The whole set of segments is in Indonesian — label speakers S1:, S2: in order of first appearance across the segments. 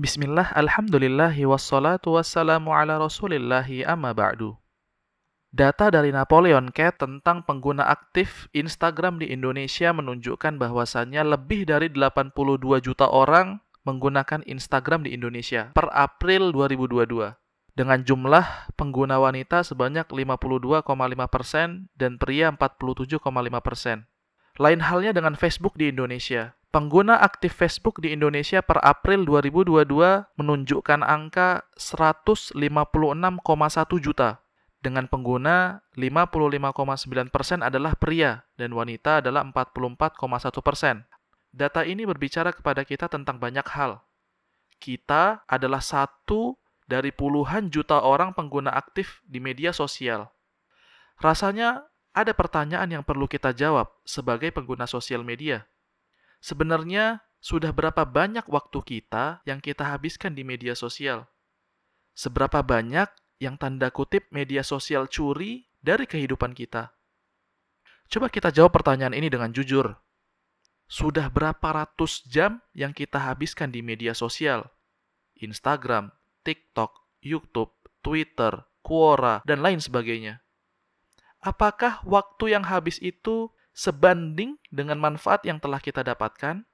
S1: Bismillah, alhamdulillahi wassalatu wassalamu ala rasulillahi amma ba'du. Data dari Napoleon Cat tentang pengguna aktif Instagram di Indonesia menunjukkan bahwasannya lebih dari 82 juta orang menggunakan Instagram di Indonesia per April 2022 dengan jumlah pengguna wanita sebanyak 52,5% dan pria 47,5%. Lain halnya dengan Facebook di Indonesia. Pengguna aktif Facebook di Indonesia per April 2022 menunjukkan angka 156,1 juta dengan pengguna 55,9% persen adalah pria dan wanita adalah 44,1%. persen. Data ini berbicara kepada kita tentang banyak hal. Kita adalah satu dari puluhan juta orang pengguna aktif di media sosial. Rasanya ada pertanyaan yang perlu kita jawab sebagai pengguna sosial media. Sebenarnya sudah berapa banyak waktu kita yang kita habiskan di media sosial? Seberapa banyak yang tanda kutip media sosial curi dari kehidupan kita? Coba kita jawab pertanyaan ini dengan jujur. Sudah berapa ratus jam yang kita habiskan di media sosial? Instagram, TikTok, YouTube, Twitter, Quora, dan lain sebagainya. Apakah waktu yang habis itu sebanding dengan manfaat yang telah kita dapatkan?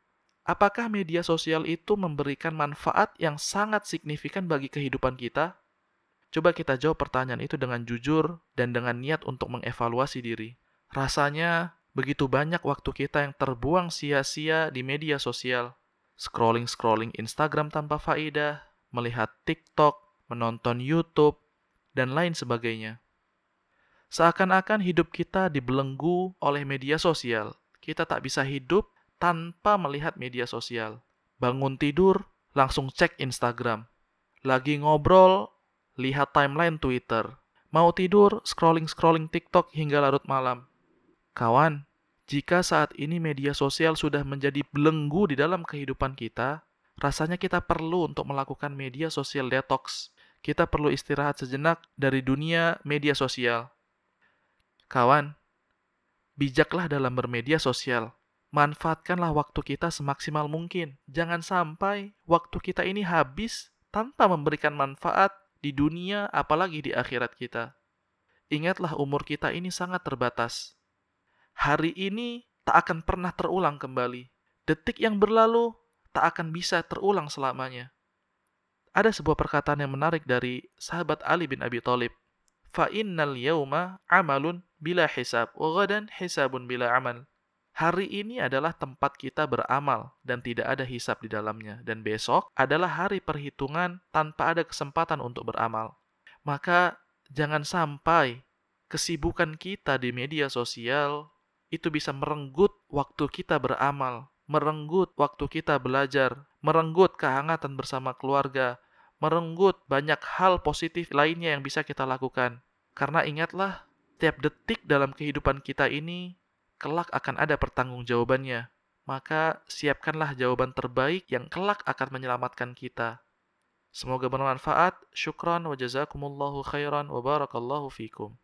S1: Apakah media sosial itu memberikan manfaat yang sangat signifikan bagi kehidupan kita? Coba kita jawab pertanyaan itu dengan jujur dan dengan niat untuk mengevaluasi diri. Rasanya begitu banyak waktu kita yang terbuang sia-sia di media sosial. Scrolling-scrolling Instagram tanpa faedah, melihat TikTok, menonton YouTube, dan lain sebagainya. Seakan-akan hidup kita dibelenggu oleh media sosial. Kita tak bisa hidup tanpa melihat media sosial. Bangun tidur, langsung cek Instagram. Lagi ngobrol, lihat timeline Twitter. Mau tidur, scrolling-scrolling TikTok hingga larut malam. Kawan, jika saat ini media sosial sudah menjadi belenggu di dalam kehidupan kita, rasanya kita perlu untuk melakukan media sosial detox. Kita perlu istirahat sejenak dari dunia media sosial. Kawan, bijaklah dalam bermedia sosial. Manfaatkanlah waktu kita semaksimal mungkin. Jangan sampai waktu kita ini habis tanpa memberikan manfaat di dunia apalagi di akhirat kita. Ingatlah umur kita ini sangat terbatas. Hari ini tak akan pernah terulang kembali. Detik yang berlalu tak akan bisa terulang selamanya. Ada sebuah perkataan yang menarik dari sahabat Ali bin Abi Thalib. Fa innal yauma amalun bila hisab, gadan hisabun bila amal. Hari ini adalah tempat kita beramal dan tidak ada hisab di dalamnya. Dan besok adalah hari perhitungan tanpa ada kesempatan untuk beramal. Maka jangan sampai kesibukan kita di media sosial itu bisa merenggut waktu kita beramal, merenggut waktu kita belajar, merenggut kehangatan bersama keluarga, merenggut banyak hal positif lainnya yang bisa kita lakukan. Karena ingatlah, tiap detik dalam kehidupan kita ini kelak akan ada pertanggungjawabannya. Maka siapkanlah jawaban terbaik yang kelak akan menyelamatkan kita. Semoga bermanfaat. Syukran wa jazakumullahu khairan wa barakallahu fikum.